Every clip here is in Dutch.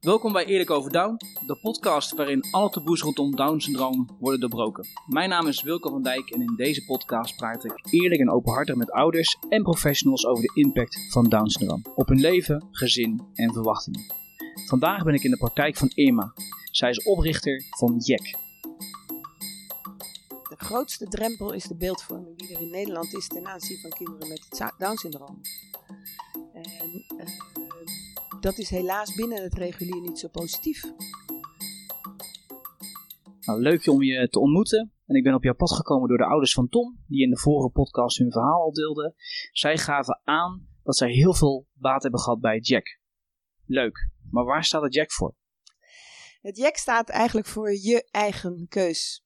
Welkom bij Eerlijk over Down, de podcast waarin alle taboes rondom Down-syndroom worden doorbroken. Mijn naam is Wilke van Dijk en in deze podcast praat ik eerlijk en openhartig met ouders en professionals over de impact van Down-syndroom op hun leven, gezin en verwachtingen. Vandaag ben ik in de praktijk van Irma. Zij is oprichter van JEC. De grootste drempel is de beeldvorming die er in Nederland is ten aanzien van kinderen met Down-syndroom. En uh, dat is helaas binnen het regulier niet zo positief. Nou, leuk om je te ontmoeten. En ik ben op jouw pad gekomen door de ouders van Tom, die in de vorige podcast hun verhaal al deelden. Zij gaven aan dat zij heel veel baat hebben gehad bij Jack. Leuk, maar waar staat het Jack voor? Het Jack staat eigenlijk voor je eigen keus.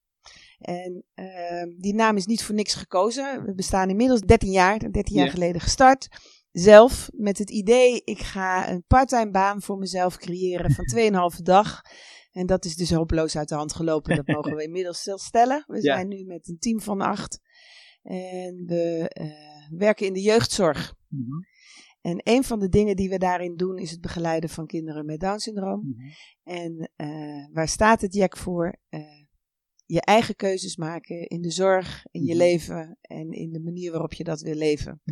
En uh, die naam is niet voor niks gekozen. We bestaan inmiddels 13 jaar, 13 jaar geleden gestart zelf met het idee, ik ga een parttime baan voor mezelf creëren van 2,5 dag. En dat is dus hopeloos uit de hand gelopen. Dat mogen we inmiddels stellen. We zijn nu met een team van acht. En we uh, werken in de jeugdzorg. Mm -hmm. En een van de dingen die we daarin doen is het begeleiden van kinderen met Down syndroom. Mm -hmm. En uh, waar staat het JEC voor? Uh, je eigen keuzes maken in de zorg, in je -hmm. leven en in de manier waarop je dat wil leven.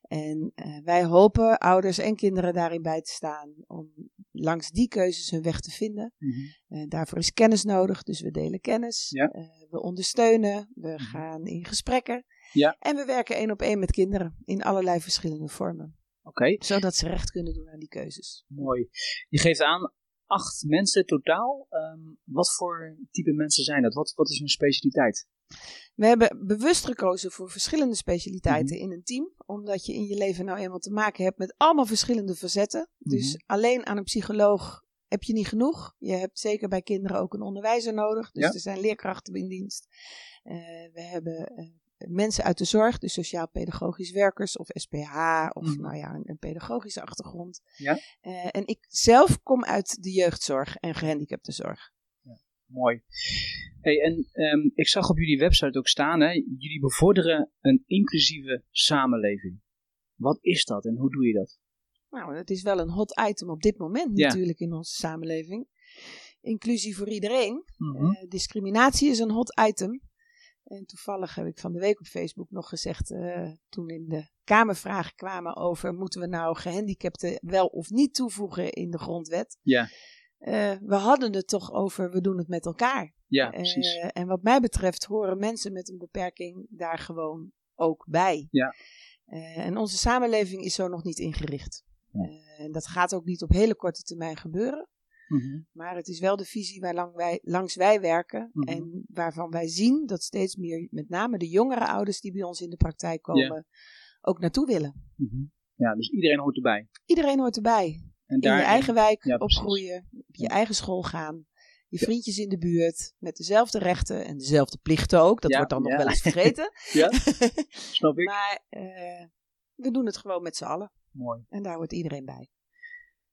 En uh, wij hopen ouders en kinderen daarin bij te staan om langs die keuzes hun weg te vinden. Mm -hmm. uh, daarvoor is kennis nodig, dus we delen kennis, ja. uh, we ondersteunen, we mm -hmm. gaan in gesprekken. Ja. En we werken één op één met kinderen in allerlei verschillende vormen. Okay. Zodat ze recht kunnen doen aan die keuzes. Mooi. Je geeft aan acht mensen totaal. Um, wat voor type mensen zijn dat? Wat, wat is hun specialiteit? We hebben bewust gekozen voor verschillende specialiteiten mm -hmm. in een team. Omdat je in je leven nou eenmaal te maken hebt met allemaal verschillende facetten. Mm -hmm. Dus alleen aan een psycholoog heb je niet genoeg. Je hebt zeker bij kinderen ook een onderwijzer nodig. Dus ja. er zijn leerkrachten in dienst. Uh, we hebben uh, mensen uit de zorg, dus sociaal-pedagogisch werkers of SPH of mm -hmm. nou ja, een, een, pedagogische achtergrond. Ja. Uh, en ik zelf kom uit de jeugdzorg en gehandicaptenzorg. Mooi. Hey, en um, ik zag op jullie website ook staan, hè, jullie bevorderen een inclusieve samenleving. Wat is dat en hoe doe je dat? Nou, dat is wel een hot item op dit moment ja. natuurlijk in onze samenleving. Inclusie voor iedereen. Mm -hmm. uh, discriminatie is een hot item. En toevallig heb ik van de week op Facebook nog gezegd, uh, toen in de Kamervragen kwamen over, moeten we nou gehandicapten wel of niet toevoegen in de grondwet? Ja. Uh, we hadden het toch over, we doen het met elkaar. Ja, precies. Uh, en wat mij betreft horen mensen met een beperking daar gewoon ook bij. Ja. En onze samenleving is zo nog niet ingericht. En dat gaat ook niet op hele korte termijn gebeuren. Mm -hmm. Maar het is wel de visie waar lang wij, langs wij werken. Mm -hmm. En waarvan wij zien dat steeds meer, met name de jongere ouders die bij ons in de praktijk komen, yeah. ook naartoe willen. Mm -hmm. Ja, dus iedereen hoort erbij. Iedereen hoort erbij. En daar, in je eigen wijk ja, opgroeien, op je ja. eigen school gaan, je vriendjes in de buurt met dezelfde rechten en dezelfde plichten ook. Dat ja, wordt dan nog wel eens vergeten. ja, snap ik. Maar uh, we doen het gewoon met z'n allen. Mooi. En daar hoort iedereen bij.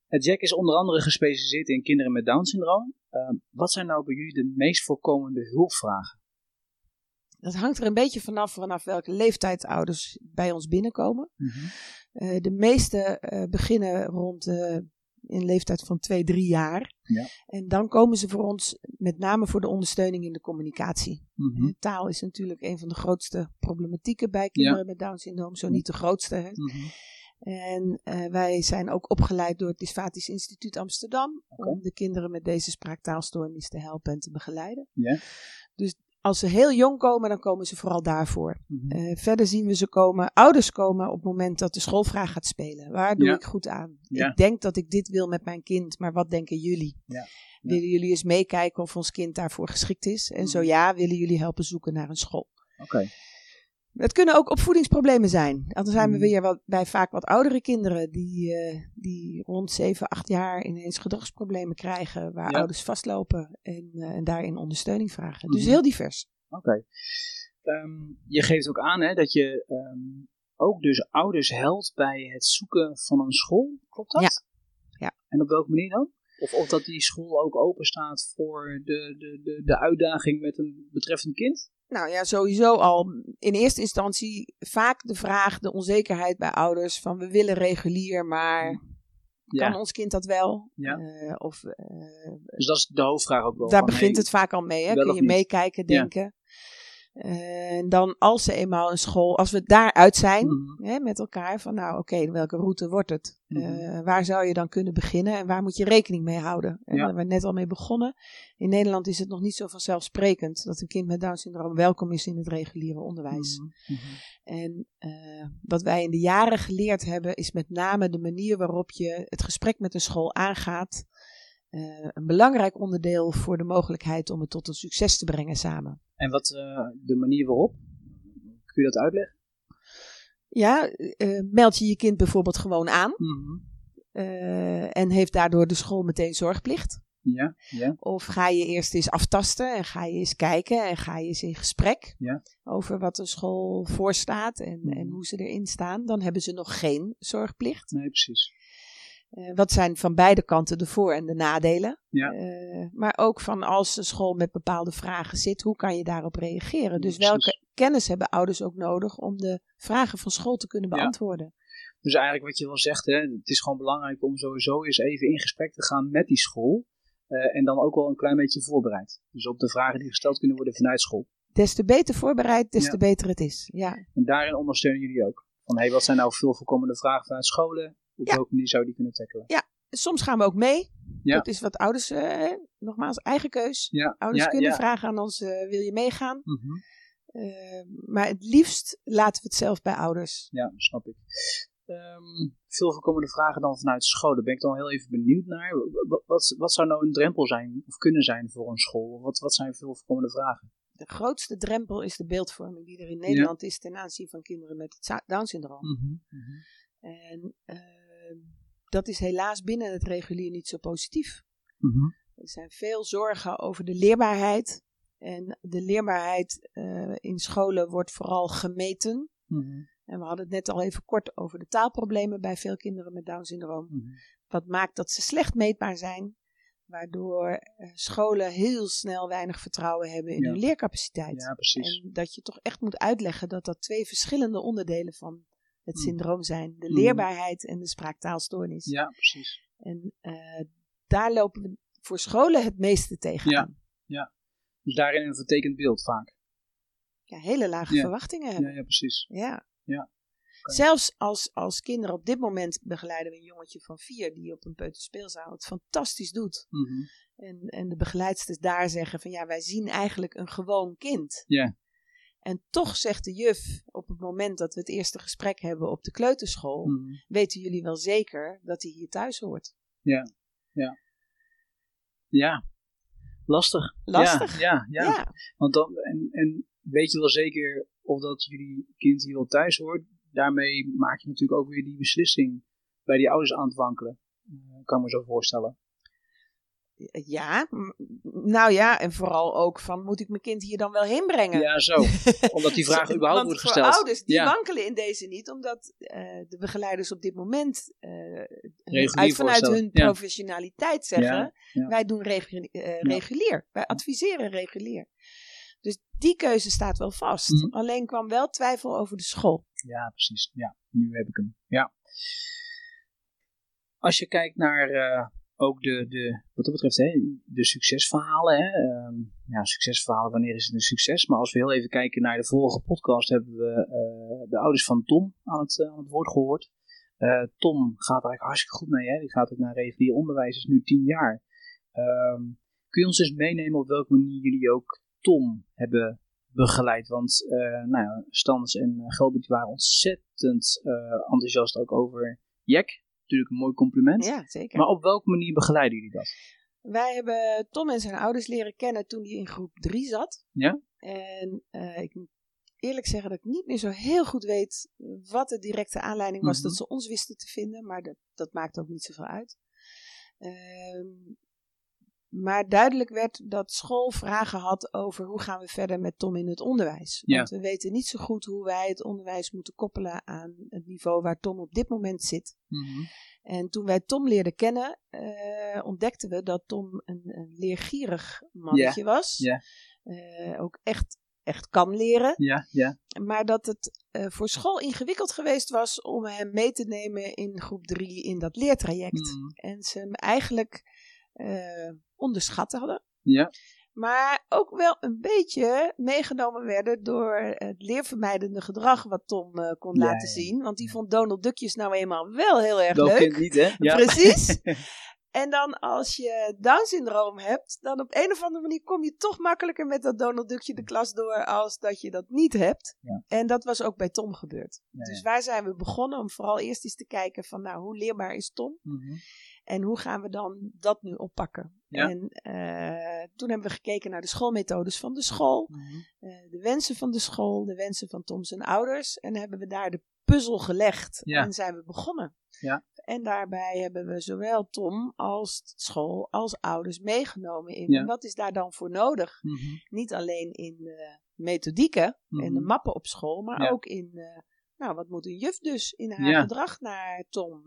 Jack is onder andere gespecialiseerd in kinderen met Down syndroom. Uh, wat zijn nou bij jullie de meest voorkomende hulpvragen? Dat hangt er een beetje vanaf vanaf welke leeftijd ouders bij ons binnenkomen. Mm -hmm. uh, de meeste uh, beginnen rond uh, in leeftijd van 2, 3 jaar. Ja. En dan komen ze voor ons met name voor de ondersteuning in de communicatie. Mm -hmm. Taal is natuurlijk een van de grootste problematieken bij kinderen ja. met Down syndroom, zo niet de grootste. Hè? Mm -hmm. En wij zijn ook opgeleid door het Dysfatisch Instituut Amsterdam okay. om de kinderen met deze spraaktaalstoornis te helpen en te begeleiden. Dus als ze heel jong komen, dan komen ze vooral daarvoor. Mm -hmm. uh, verder zien we ze komen, ouders komen op het moment dat de schoolvraag gaat spelen. Waar doe ja. ik goed aan? Ja. Ik denk dat ik dit wil met mijn kind, maar wat denken jullie? Ja. Willen jullie eens meekijken of ons kind daarvoor geschikt is? En mm -hmm. zo ja, willen jullie helpen zoeken naar een school? Oké. Okay. Het kunnen ook opvoedingsproblemen zijn. Dan zijn we weer wat, bij vaak wat oudere kinderen die, uh, die rond 7, 8 jaar ineens gedragsproblemen krijgen, waar ja. ouders vastlopen en, uh, en daarin ondersteuning vragen. Dus heel divers. Oké. Okay. Um, je geeft ook aan hè, dat je um, ook dus ouders helpt bij het zoeken van een school. Klopt dat? Ja. ja. En op welke manier dan? Of, of dat die school ook open staat voor de, de, de, de uitdaging met een betreffend kind? Nou ja, sowieso al in eerste instantie vaak de vraag, de onzekerheid bij ouders van we willen regulier, maar Kan ons kind dat wel? Ja. Uh, of, uh, dus dat is de hoofdvraag ook wel. Daar begint het vaak al mee. Hè? Kun je meekijken, denken. En dan als ze eenmaal een school, als we daaruit zijn mm hè, met elkaar, van nou oké, welke route wordt het? Mm -hmm. waar zou je dan kunnen beginnen en waar moet je rekening mee houden? En ja. daar hebben we net al mee begonnen. In Nederland is het nog niet zo vanzelfsprekend dat een kind met Down syndroom welkom is in het reguliere onderwijs. Mm -hmm. En uh, wat wij in de jaren geleerd hebben, is met name de manier waarop je het gesprek met een school aangaat. Een belangrijk onderdeel voor de mogelijkheid om het tot een succes te brengen samen. En wat uh, de manier waarop? Kun je dat uitleggen? Ja, uh, meld je je kind bijvoorbeeld gewoon aan. Mm -hmm. en heeft daardoor de school meteen zorgplicht. Ja, ja. Of ga je eerst eens aftasten en ga je eens kijken en ga je eens in gesprek ja. over wat de school voorstaat en, mm. en hoe ze erin staan. Dan hebben ze nog geen zorgplicht. Nee, precies. Uh, wat zijn van beide kanten de voor- en de nadelen? Ja. Uh, maar ook van als de school met bepaalde vragen zit, hoe kan je daarop reageren? Dus welke kennis hebben ouders ook nodig om de vragen van school te kunnen beantwoorden? Ja. Dus eigenlijk wat je wel zegt, hè, het is gewoon belangrijk om sowieso eens even in gesprek te gaan met die school. Uh, en dan ook wel een klein beetje voorbereid. Dus op de vragen die gesteld kunnen worden vanuit school. Des te beter voorbereid, des te beter het is. Ja. En daarin ondersteunen jullie ook. Van hey, wat zijn nou veel voorkomende vragen vanuit scholen? Op welke manier zou die kunnen tackelen? Ja, soms gaan we ook mee. Ja. Dat is wat ouders, uh, nogmaals, eigen keus. Ja. Ouders ja, kunnen vragen aan ons, uh, wil je meegaan? Mm -hmm. uh, maar het liefst laten we het zelf bij ouders. Ja, snap ik. Um, veel voorkomende vragen dan vanuit school. Daar ben ik dan heel even benieuwd naar. Wat, wat, wat, zou nou een drempel zijn of kunnen zijn voor een school? Wat, wat zijn veel voorkomende vragen? De grootste drempel is de beeldvorming die er in Nederland is ten aanzien van kinderen met het Down-syndroom. Mm -hmm. mm -hmm. En uh, dat is helaas binnen het regulier niet zo positief. Mm -hmm. Er zijn veel zorgen over de leerbaarheid. En de leerbaarheid uh, in scholen wordt vooral gemeten. Mhm. En we hadden het net al even kort over de taalproblemen bij veel kinderen met Down syndroom. Mhm. Wat maakt dat ze slecht meetbaar zijn. Waardoor uh, scholen heel snel weinig vertrouwen hebben in Ja. hun leercapaciteit. Ja, precies. En dat je toch echt moet uitleggen dat dat twee verschillende onderdelen van het Mm. syndroom zijn. De Mm. leerbaarheid en de spraaktaalstoornis. Ja, precies. En uh, daar lopen we voor scholen het meeste tegenaan. Ja. Dus daarin een vertekend beeld vaak. Ja, hele lage Ja. verwachtingen Ja, hebben. ja precies. Ja. Ja. Zelfs als, als kinderen op dit moment begeleiden we een jongetje van vier die op een peuterspeelzaal het fantastisch doet. Mhm. En, en de begeleidsters daar zeggen van ja, wij zien eigenlijk een gewoon kind. Ja. En toch zegt de juf op het moment dat we het eerste gesprek hebben op de kleuterschool, Mhm. weten jullie wel zeker dat hij hier thuis hoort. Ja. Ja. Ja. Lastig. Lastig. Ja, ja, ja. Want dan, en, en weet je wel zeker of dat jullie kind hier wel thuis hoort? Daarmee maak je natuurlijk ook weer die beslissing bij die ouders aan het wankelen. Uh, kan ik me zo voorstellen. Ja, nou ja, en vooral ook van moet ik mijn kind hier dan wel heen brengen? Ja, zo. Omdat die vraag überhaupt Want wordt voor gesteld. ouders, die Ja. wankelen in deze niet, omdat eh, de begeleiders op dit moment Regulier uit, vanuit hun Ja. professionaliteit zeggen, Ja, wij doen regu- eh, regulier, wij adviseren regulier. Dus die keuze staat wel vast. Mhm. Alleen kwam wel twijfel over de school. Ja, precies. Ja, nu heb ik hem. Ja. Als je kijkt naar ook de, de, wat dat betreft, hè, de succesverhalen. Hè, ehm, ja, succesverhalen, wanneer is het een succes? Maar als we heel even kijken naar de vorige podcast, hebben we eh, de ouders van Tom aan het, eh, aan het woord gehoord. Eh, Tom gaat eigenlijk hartstikke goed mee. Hè? Die gaat ook naar regulier onderwijs, is nu tien jaar. Ehm, kun je ons eens meenemen op welke manier jullie ook Tom hebben begeleid? Want eh nou ja, Stans en Gelbert waren ontzettend enthousiast ook over Jack. Natuurlijk een mooi compliment. Ja, zeker. Maar op welke manier begeleiden jullie dat? Wij hebben Tom en zijn ouders leren kennen toen hij in groep 3 zat. Ja? En eh, ik moet eerlijk zeggen dat ik niet meer zo heel goed weet wat de directe aanleiding was Mhm. dat ze ons wisten te vinden. Maar dat, dat maakt ook niet zoveel uit. Ehm, maar duidelijk werd dat school vragen had over hoe gaan we verder met Tom in het onderwijs. Ja. Want we weten niet zo goed hoe wij het onderwijs moeten koppelen aan het niveau waar Tom op dit moment zit. Mhm. En toen wij Tom leerden kennen, eh, ontdekten we dat Tom een, een leergierig mannetje was. Eh, ook echt, echt kan leren. Ja, ja. Maar dat het uh, voor school ingewikkeld geweest was om hem mee te nemen in groep 3 in dat leertraject. Mm. En ze hem eigenlijk uh, onderschat hadden. Ja. Maar ook wel een beetje meegenomen werden door het leervermijdende gedrag wat Tom uh, kon Ja, laten zien. Want die vond Donald Duckjes nou eenmaal wel heel erg Welk leuk. niet, hè? Ja. Precies. En dan als je Down-syndroom hebt, dan op een of andere manier kom je toch makkelijker met dat Donald Duckje de klas door als dat je dat niet hebt. Ja. En dat was ook bij Tom gebeurd. Ja, Dus ja. waar zijn we begonnen om vooral eerst eens te kijken van nou, hoe leerbaar is Tom? Mhm. En hoe gaan we dan dat nu oppakken? Ja. En eh, toen hebben we gekeken naar de schoolmethodes van de school, Mhm. eh, de wensen van de school, de wensen van Tom zijn ouders. En hebben we daar de puzzel gelegd Ja. en zijn we begonnen. Ja. En daarbij hebben we zowel Tom als school als ouders meegenomen in. Ja. En wat is daar dan voor nodig? Mhm. Niet alleen in de methodieken en de Mhm. mappen op school, maar ook in, eh, nou, wat moet een juf dus in haar gedrag naar Tom?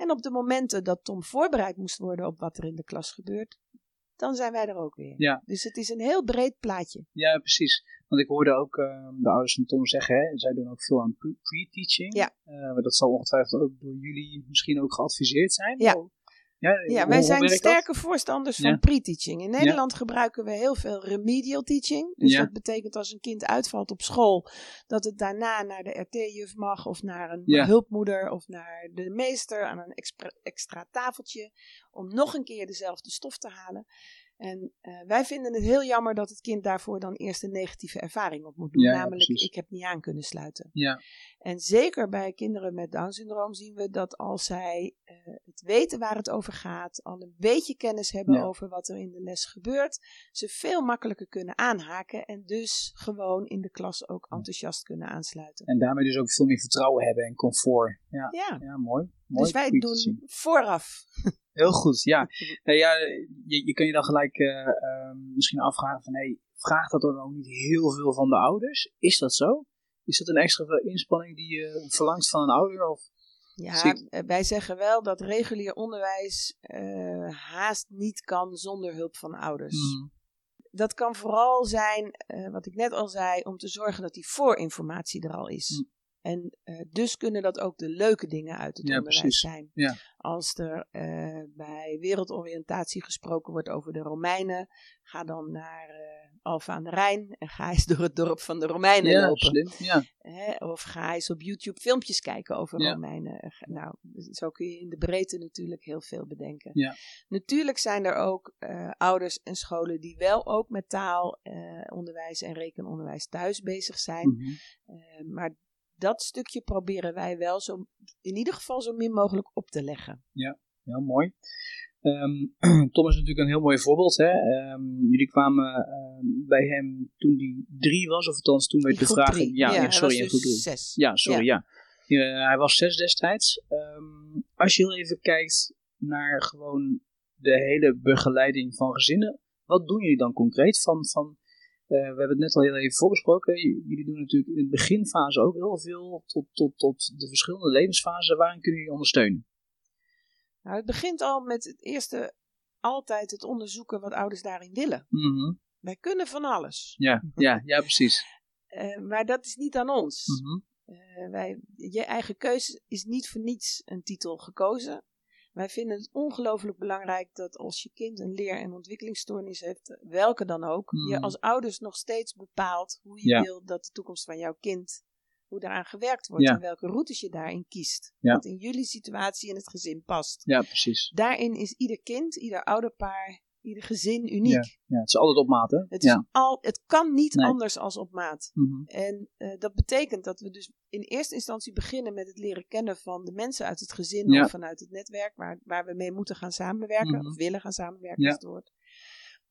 En op de momenten dat Tom voorbereid moest worden op wat er in de klas gebeurt, dan zijn wij er ook weer. Ja. Dus het is een heel breed plaatje. Ja, precies. Want ik hoorde ook eh, de ouders van Tom zeggen, hè, zij doen ook veel aan pre- pre-teaching. Ja. Eh, maar dat zal ongetwijfeld ook door jullie misschien ook geadviseerd zijn. Ja. Of- Ja, Ja, wij zijn sterke voorstanders van pre-teaching. In Nederland gebruiken we heel veel remedial teaching. Dus dat betekent als een kind uitvalt op school, dat het daarna naar de RT-juf mag, of naar een hulpmoeder, of naar de meester aan een extra, extra tafeltje, om nog een keer dezelfde stof te halen. En eh, wij vinden het heel jammer dat het kind daarvoor dan eerst een negatieve ervaring op moet doen. Ja, namelijk, ik heb niet aan kunnen sluiten. Ja, En zeker bij kinderen met Down-syndroom zien we dat als zij eh, het weten waar het over gaat, al een beetje kennis hebben over wat er in de les gebeurt, ze veel makkelijker kunnen aanhaken en dus gewoon in de klas ook enthousiast kunnen aansluiten. en daarmee dus ook veel meer vertrouwen hebben en comfort. Ja, Ja, mooi. mooi. dus wij doen vooraf. Heel goed, ja. Nou ja je, je kan je dan gelijk eh, eh, misschien afvragen van, hey, vraagt dat dan ook niet heel veel van de ouders? Is dat zo? Is dat een extra inspanning die je verlangt van een ouder? Of? Ja, eh, wij zeggen wel dat regulier onderwijs eh, haast niet kan zonder hulp van ouders. Mhm. Dat kan vooral zijn, wat ik net al zei, om te zorgen dat die voorinformatie er al is. Mm. En eh, dus kunnen dat ook de leuke dingen uit het Ja, onderwijs precies. zijn. Ja. Als er eh, bij wereldoriëntatie gesproken wordt over de Romeinen, ga dan naar eh Alfa aan de Rijn en ga eens door het dorp van de Romeinen Ja, lopen. slim. Ja, Hè, of ga eens op YouTube filmpjes kijken over. Romeinen. Nou, zo kun je in de breedte natuurlijk heel veel bedenken. Ja. Natuurlijk zijn er ook ouders en scholen die wel ook met taalonderwijs en rekenonderwijs thuis bezig zijn. Mhm. Maar dat stukje proberen wij wel zo, in ieder geval zo min mogelijk op te leggen. Heel mooi. Ehm, Tom is natuurlijk een heel mooi voorbeeld. Hè? Ehm, jullie kwamen ehm, bij hem toen hij drie was, of althans toen werd de vraag. Ja, ja, hij sorry, was in dus drie. zes. Ja, sorry, ja. Hij was zes destijds. Als je heel even kijkt naar gewoon de hele begeleiding van gezinnen, wat doen jullie dan concreet? Van, van, we hebben het net al heel even voorbesproken. Jullie doen natuurlijk in de beginfase ook heel veel tot, tot, tot de verschillende levensfasen. Waarin kunnen jullie ondersteunen? Nou, het begint al met het eerste altijd het onderzoeken wat ouders daarin willen. Mhm. Wij kunnen van alles. Ja, ja, ja, precies. Eh, maar dat is niet aan ons. Mhm. Eh, wij, je eigen keuze is niet voor niets een titel gekozen. Wij vinden het ongelooflijk belangrijk dat als je kind een leer- en ontwikkelingsstoornis heeft, welke dan ook, je Mhm. als ouders nog steeds bepaalt hoe je Ja. wil dat de toekomst van jouw kind, hoe daaraan gewerkt wordt Ja. en welke routes je daarin kiest. Ja. Wat in jullie situatie en het gezin past. Ja, precies. Daarin is ieder kind, ieder ouderpaar, ieder gezin uniek. Ja, het is altijd op maat, hè? Het, is ja. al, het kan niet Nee. anders als op maat. Mhm. En eh, dat betekent dat we dus in eerste instantie beginnen met het leren kennen van de mensen uit het gezin Ja. of vanuit het netwerk waar, waar we mee moeten gaan samenwerken Mhm. of willen gaan samenwerken Ja. is het woord.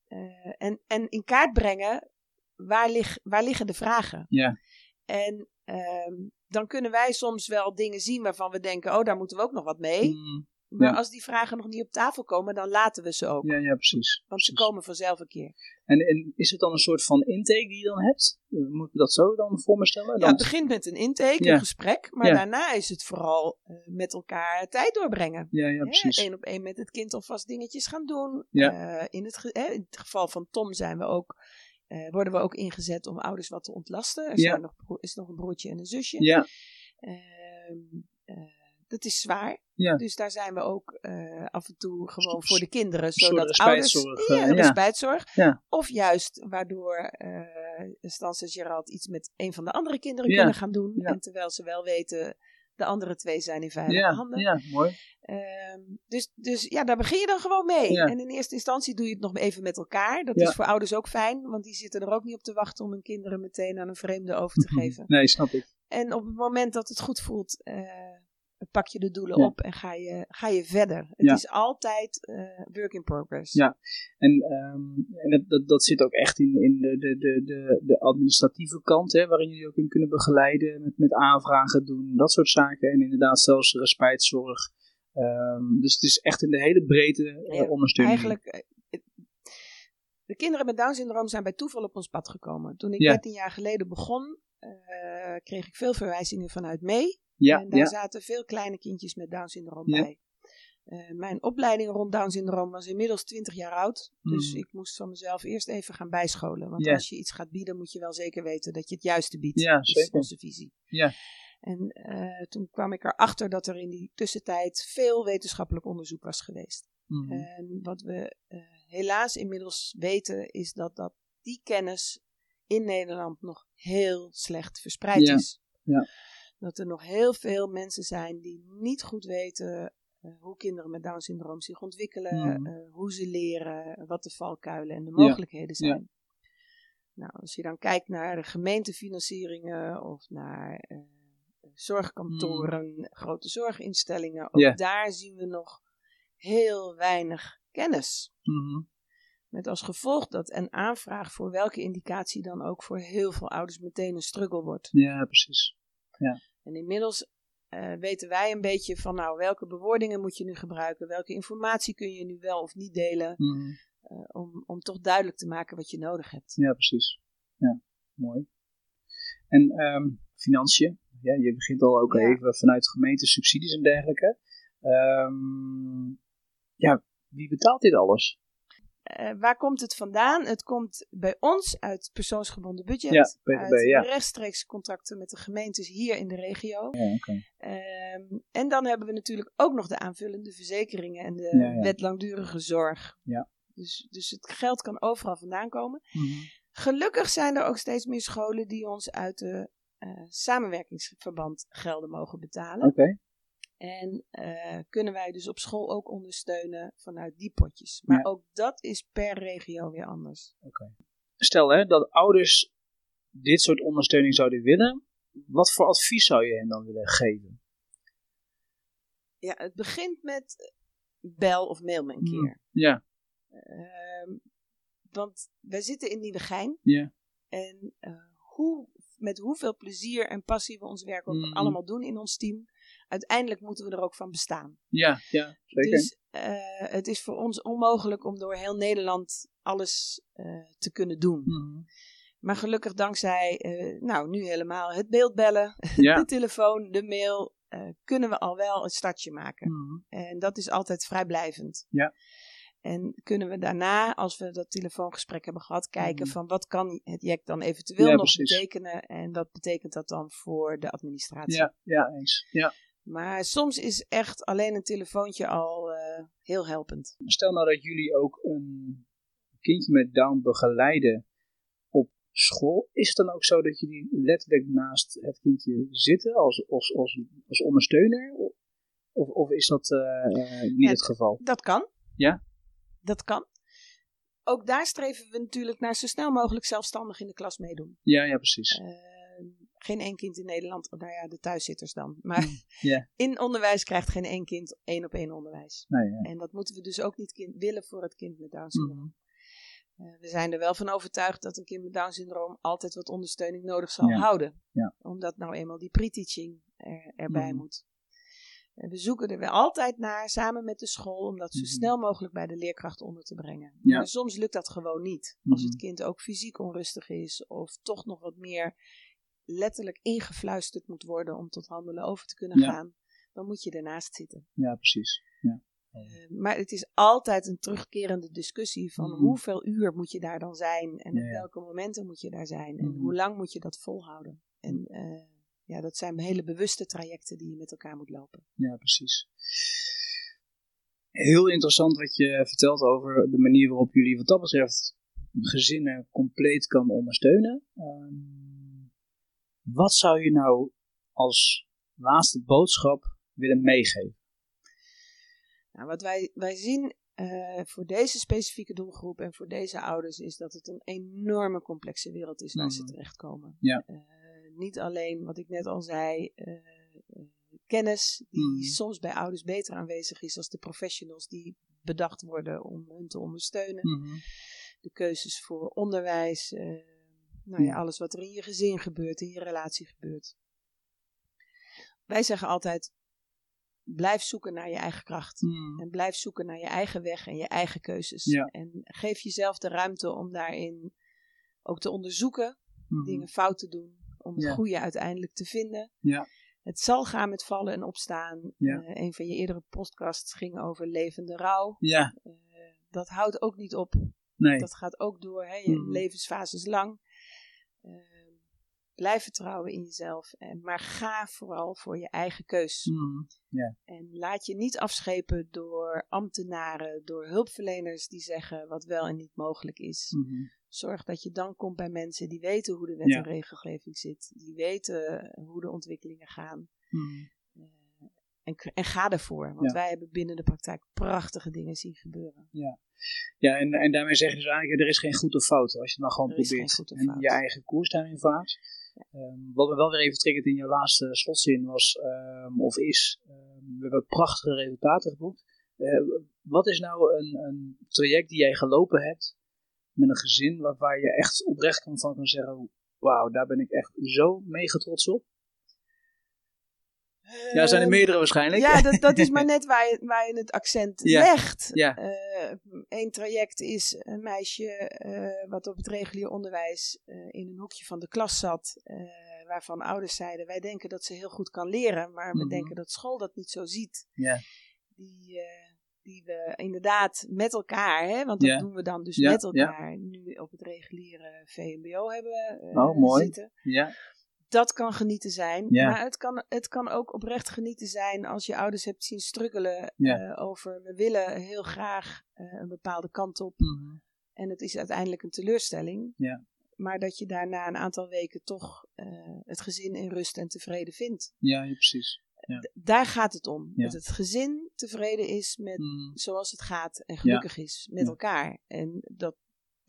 Eh, en, en in kaart brengen waar, lig, waar liggen de vragen. Ja. En ehm, dan kunnen wij soms wel dingen zien waarvan we denken, oh daar moeten we ook nog wat mee. Mhm. Maar Ja. als die vragen nog niet op tafel komen, dan laten we ze ook. Ja, ja, precies. Want ze precies. komen vanzelf een keer. En, en is het dan een soort van intake die je dan hebt? Moet ik dat zo dan voor me stellen? Ja, Dan- het begint met een intake, Ja. een gesprek. Maar Ja. daarna is het vooral eh, met elkaar tijd doorbrengen. ja, ja, precies. Eén op één met het kind alvast dingetjes gaan doen. Ja. Eh, in, het ge- hè, in het geval van Tom zijn we ook eh, worden we ook ingezet om ouders wat te ontlasten. Er Ja. zijn nog, is nog een broertje en een zusje. Ja, Ehm, eh, dat is zwaar. Ja. Dus daar zijn we ook eh, af en toe gewoon voor de kinderen. Zodat ouders. Ja, eh, ja. respijtzorg. Ja. Of juist waardoor eh Stans en Gerald iets met een van de andere kinderen kunnen gaan doen. En terwijl ze wel weten, de andere twee zijn in veilige handen. ja, mooi. Ehm, dus, dus ja, daar begin je dan gewoon mee. En in eerste instantie doe je het nog even met elkaar. Dat is voor ouders ook fijn, want die zitten er ook niet op te wachten om hun kinderen meteen aan een vreemde over te geven. Nee, snap ik. En op het moment dat het goed voelt, pak je de doelen Ja. op en ga je, ga je verder. Het Ja. is altijd eh, work in progress. Ja. En, ehm, en dat, dat, dat zit ook echt in, in de, de, de, de, de administratieve kant, hè, waarin jullie ook in kunnen begeleiden, met, met aanvragen doen, dat soort zaken. En inderdaad zelfs respijtzorg. Ehm, dus het is echt in de hele breedte eh, Ja, ondersteuning. Eigenlijk, eh, de kinderen met Down syndroom zijn bij toeval op ons pad gekomen. Toen ik Ja. 13 jaar geleden begon, kreeg ik veel verwijzingen vanuit mee. Ja, en daar ja, zaten veel kleine kindjes met Down syndroom Ja. bij. Eh, mijn opleiding rond Down syndroom was inmiddels 20 jaar oud. Dus Mhm. ik moest van mezelf eerst even gaan bijscholen. Want als je iets gaat bieden, moet je wel zeker weten dat je het juiste biedt. Ja, dat is zeker. onze visie. Ja. En eh, toen kwam ik erachter dat er in die tussentijd veel wetenschappelijk onderzoek was geweest. Mhm. En wat we eh, helaas inmiddels weten is dat, dat die kennis in Nederland nog heel slecht verspreid Ja, is. ja. Dat er nog heel veel mensen zijn die niet goed weten eh, hoe kinderen met Down syndroom zich ontwikkelen, Mhm. eh, hoe ze leren, wat de valkuilen en de Ja, mogelijkheden zijn. Nou, als je dan kijkt naar de gemeentefinancieringen of naar eh, zorgkantoren, grote zorginstellingen, ook Mhm. Ja. daar zien we nog heel weinig kennis. Mhm. Met als gevolg dat een aanvraag voor welke indicatie dan ook voor heel veel ouders meteen een struggle wordt. Ja, precies. En inmiddels eh, weten wij een beetje van nou welke bewoordingen moet je nu gebruiken, welke informatie kun je nu wel of niet delen, Mhm. eh, om, om toch duidelijk te maken wat je nodig hebt. Ja, precies. Ja, mooi. En ehm, financiën. Ja, je begint al ook Ja. even vanuit gemeente subsidies en dergelijke. Ehm, ja, wie betaalt dit alles? Eh, waar komt het vandaan? Het komt bij ons uit persoonsgebonden budget. Ja, PGB, uit ja. rechtstreeks contracten met de gemeentes hier in de regio. Ja. Ehm, en dan hebben we natuurlijk ook nog de aanvullende verzekeringen en de Ja, wet langdurige zorg. Ja. Dus, dus het geld kan overal vandaan komen. Mhm. Gelukkig zijn er ook steeds meer scholen die ons uit de eh, samenwerkingsverband gelden mogen betalen. Oké. En eh, kunnen wij dus op school ook ondersteunen vanuit die potjes. Maar Ja. ook dat is per regio weer anders. Stel hè, dat ouders dit soort ondersteuning zouden willen. Wat voor advies zou je hen dan willen geven? Ja, het begint met bel of mail me een Hmm. keer. Ja, Ehm, want wij zitten in Nieuwegein. ja, En eh, hoe, met hoeveel plezier en passie we ons werk ook Mhm. allemaal doen in ons team. Uiteindelijk moeten we er ook van bestaan. ja, ja, zeker. Dus eh, het is voor ons onmogelijk om door heel Nederland alles eh, te kunnen doen. Mhm. Maar gelukkig dankzij, eh, nou nu helemaal het beeldbellen, Ja. de telefoon, de mail, kunnen we al wel een startje maken. Mhm. En dat is altijd vrijblijvend. Ja. En kunnen we daarna, als we dat telefoongesprek hebben gehad, kijken Mhm. van wat kan het JEC dan eventueel Ja, nog precies. betekenen en wat betekent dat dan voor de administratie. Ja, ja, eens. Ja. Maar soms is echt alleen een telefoontje al eh, heel helpend. Stel nou dat jullie ook een kindje met Down begeleiden op school. Is het dan ook zo dat jullie letterlijk naast het kindje zitten als, als, als, als ondersteuner? Of, of is dat eh, eh, niet Ja, het geval? Dat kan. Ja? Dat kan. Ook daar streven we natuurlijk naar zo snel mogelijk zelfstandig in de klas meedoen. Ja, ja, precies. Eh, geen één kind in Nederland, nou ja, de thuiszitters dan. Maar Ja. in onderwijs krijgt geen één kind één op één onderwijs. Nee, ja. En dat moeten we dus ook niet kind willen voor het kind met Down Mhm. syndroom. Eh, we zijn er wel van overtuigd dat een kind met Down syndroom altijd wat ondersteuning nodig zal Ja. houden. Ja. Omdat nou eenmaal die pre-teaching er, erbij Mhm. moet. En we zoeken er wel altijd naar, samen met de school, om dat zo Mhm. snel mogelijk bij de leerkracht onder te brengen. Ja. Maar soms lukt dat gewoon niet. Als Mhm. het kind ook fysiek onrustig is, of toch nog wat meer letterlijk ingefluisterd moet worden om tot handelen over te kunnen Ja. gaan, dan moet je ernaast zitten. ja precies. Ja. Uh, maar het is altijd een terugkerende discussie van Mhm. hoeveel uur moet je daar dan zijn en Ja, op welke momenten moet je daar zijn en Mhm. hoe lang moet je dat volhouden. En eh, ja, dat zijn hele bewuste trajecten die je met elkaar moet lopen. Ja, precies. Heel interessant wat je vertelt over de manier waarop jullie wat dat betreft gezinnen compleet kan ondersteunen. Ehm, wat zou je nou als laatste boodschap willen meegeven? Nou, wat wij, wij zien eh, voor deze specifieke doelgroep en voor deze ouders is dat het een enorme complexe wereld is waar ze Mhm. terechtkomen. Ja. Eh, niet alleen wat ik net al zei, eh, kennis die Mhm. soms bij ouders beter aanwezig is als de professionals die bedacht worden om hun te ondersteunen. De keuzes voor onderwijs, eh, nou ja, Ja. alles wat er in je gezin gebeurt, in je relatie gebeurt. Wij zeggen altijd, blijf zoeken naar je eigen kracht. Mhm. En blijf zoeken naar je eigen weg en je eigen keuzes. Ja. En geef jezelf de ruimte om daarin ook te onderzoeken, Mhm. dingen fout te doen, om het Ja. goede uiteindelijk te vinden. Ja. Het zal gaan met vallen en opstaan. Ja. Eh, een van je eerdere podcasts ging over levende rouw. Ja, Eh, dat houdt ook niet op. nee. Dat gaat ook door, hè, je levensfases lang. Eh, blijf vertrouwen in jezelf. En, maar ga vooral voor je eigen keus. Mhm. En laat je niet afschepen door ambtenaren, door hulpverleners die zeggen wat wel en niet mogelijk is. Mhm. Zorg dat je dan komt bij mensen die weten hoe de wet Ja. en regelgeving zit. Die weten hoe de ontwikkelingen gaan. Mhm. Eh, en, en ga ervoor. Want Ja. wij hebben binnen de praktijk prachtige dingen zien gebeuren. Ja, en, en daarmee zeg je dus eigenlijk, er is geen goed of fout als je het maar gewoon Er probeert. en je eigen koers daarin vaart. Ehm, wat me wel weer even triggert in je laatste slotzin was, ehm, of is, ehm, we hebben prachtige resultaten geboekt. Eh, wat is nou een, een traject die jij gelopen hebt met een gezin waar, je echt oprecht van kan zeggen, wauw, daar ben ik echt zo mega trots op. Ja, er zijn er Ehm, meerdere waarschijnlijk. Ja, dat, dat is maar net waar je, waar je het accent Ja. legt. Ja. Eén traject is een meisje eh, wat op het regulier onderwijs eh, in een hoekje van de klas zat. eh, waarvan ouders zeiden, wij denken dat ze heel goed kan leren. Maar we Mhm. denken dat school dat niet zo ziet. Ja. Die, die we inderdaad met elkaar, hè, want dat doen we dan dus met elkaar, nu op het reguliere VMBO hebben Oh, mooi. zitten Ja, dat kan genieten zijn. Ja. Maar het kan, het kan ook oprecht genieten zijn als je ouders hebt zien struggelen Ja. eh, over we willen heel graag eh, een bepaalde kant op. Mhm. En het is uiteindelijk een teleurstelling. Ja. Maar dat je daarna een aantal weken toch eh, het gezin in rust en tevreden vindt. ja, ja, precies. D- daar gaat het om. Ja. Dat het gezin tevreden is met Mhm. zoals het gaat en gelukkig is met Ja. elkaar. En dat,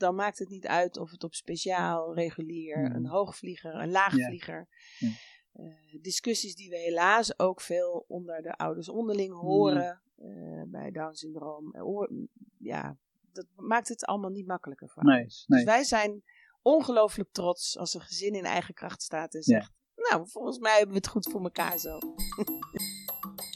dan maakt het niet uit of het op speciaal, regulier, Mhm. een hoogvlieger, een laagvlieger. Ja. eh, discussies die we helaas ook veel onder de ouders onderling Mhm. horen eh, bij Down syndroom. Eh, hoor- ja, dat maakt het allemaal niet makkelijker voor Nee, ouders. nee. Dus wij zijn ongelooflijk trots als een gezin in eigen kracht staat en zegt, nou, volgens mij hebben we het goed voor elkaar zo.